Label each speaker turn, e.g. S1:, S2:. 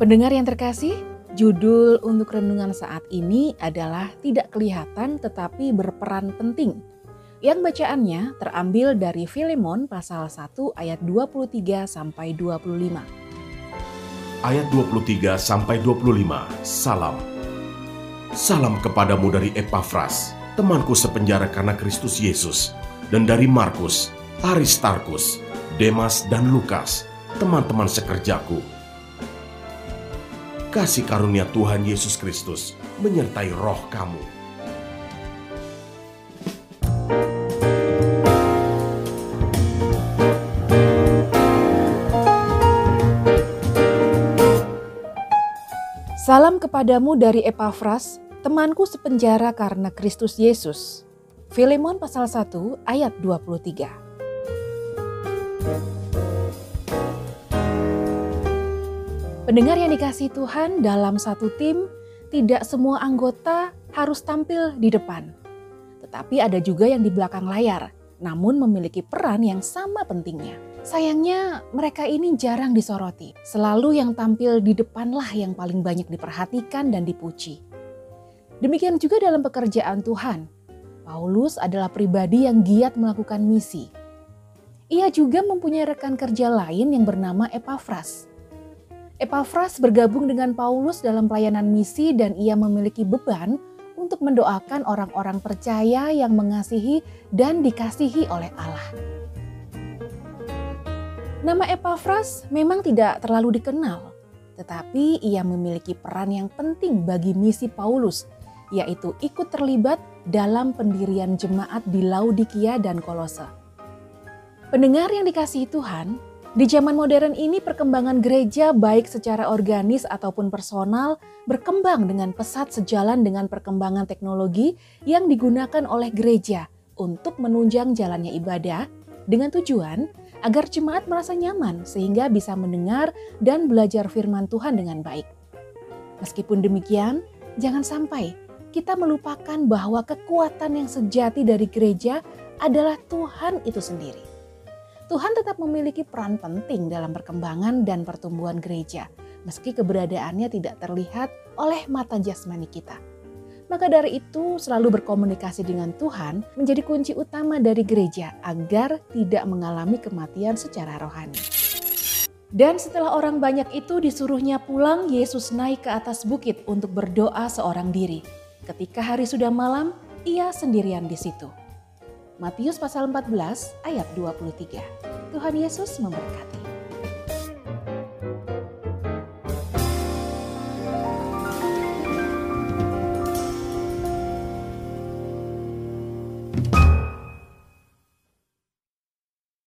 S1: Pendengar yang terkasih, judul untuk renungan saat ini adalah tidak kelihatan tetapi berperan penting. Yang bacaannya terambil dari Filemon pasal 1 ayat 23 sampai 25.
S2: Ayat 23 sampai 25. Salam. Salam kepadamu dari Epafras, temanku sepenjara karena Kristus Yesus, dan dari Markus, Aristarkus, Demas dan Lukas, teman-teman sekerjaku kasih karunia Tuhan Yesus Kristus menyertai roh kamu.
S1: Salam kepadamu dari Epafras, temanku sepenjara karena Kristus Yesus. Filemon pasal 1 ayat 23. Pendengar yang dikasih Tuhan dalam satu tim, tidak semua anggota harus tampil di depan. Tetapi ada juga yang di belakang layar, namun memiliki peran yang sama pentingnya. Sayangnya mereka ini jarang disoroti. Selalu yang tampil di depanlah yang paling banyak diperhatikan dan dipuji. Demikian juga dalam pekerjaan Tuhan. Paulus adalah pribadi yang giat melakukan misi. Ia juga mempunyai rekan kerja lain yang bernama Epafras Epafras bergabung dengan Paulus dalam pelayanan misi dan ia memiliki beban untuk mendoakan orang-orang percaya yang mengasihi dan dikasihi oleh Allah. Nama Epafras memang tidak terlalu dikenal, tetapi ia memiliki peran yang penting bagi misi Paulus, yaitu ikut terlibat dalam pendirian jemaat di Laodikia dan Kolose. Pendengar yang dikasihi Tuhan, di zaman modern ini perkembangan gereja baik secara organis ataupun personal berkembang dengan pesat sejalan dengan perkembangan teknologi yang digunakan oleh gereja untuk menunjang jalannya ibadah dengan tujuan agar jemaat merasa nyaman sehingga bisa mendengar dan belajar firman Tuhan dengan baik. Meskipun demikian, jangan sampai kita melupakan bahwa kekuatan yang sejati dari gereja adalah Tuhan itu sendiri. Tuhan tetap memiliki peran penting dalam perkembangan dan pertumbuhan gereja, meski keberadaannya tidak terlihat oleh mata jasmani kita. Maka dari itu, selalu berkomunikasi dengan Tuhan menjadi kunci utama dari gereja agar tidak mengalami kematian secara rohani. Dan setelah orang banyak itu disuruhnya pulang, Yesus naik ke atas bukit untuk berdoa seorang diri. Ketika hari sudah malam, ia sendirian di situ. Matius pasal 14 ayat 23. Tuhan Yesus memberkati.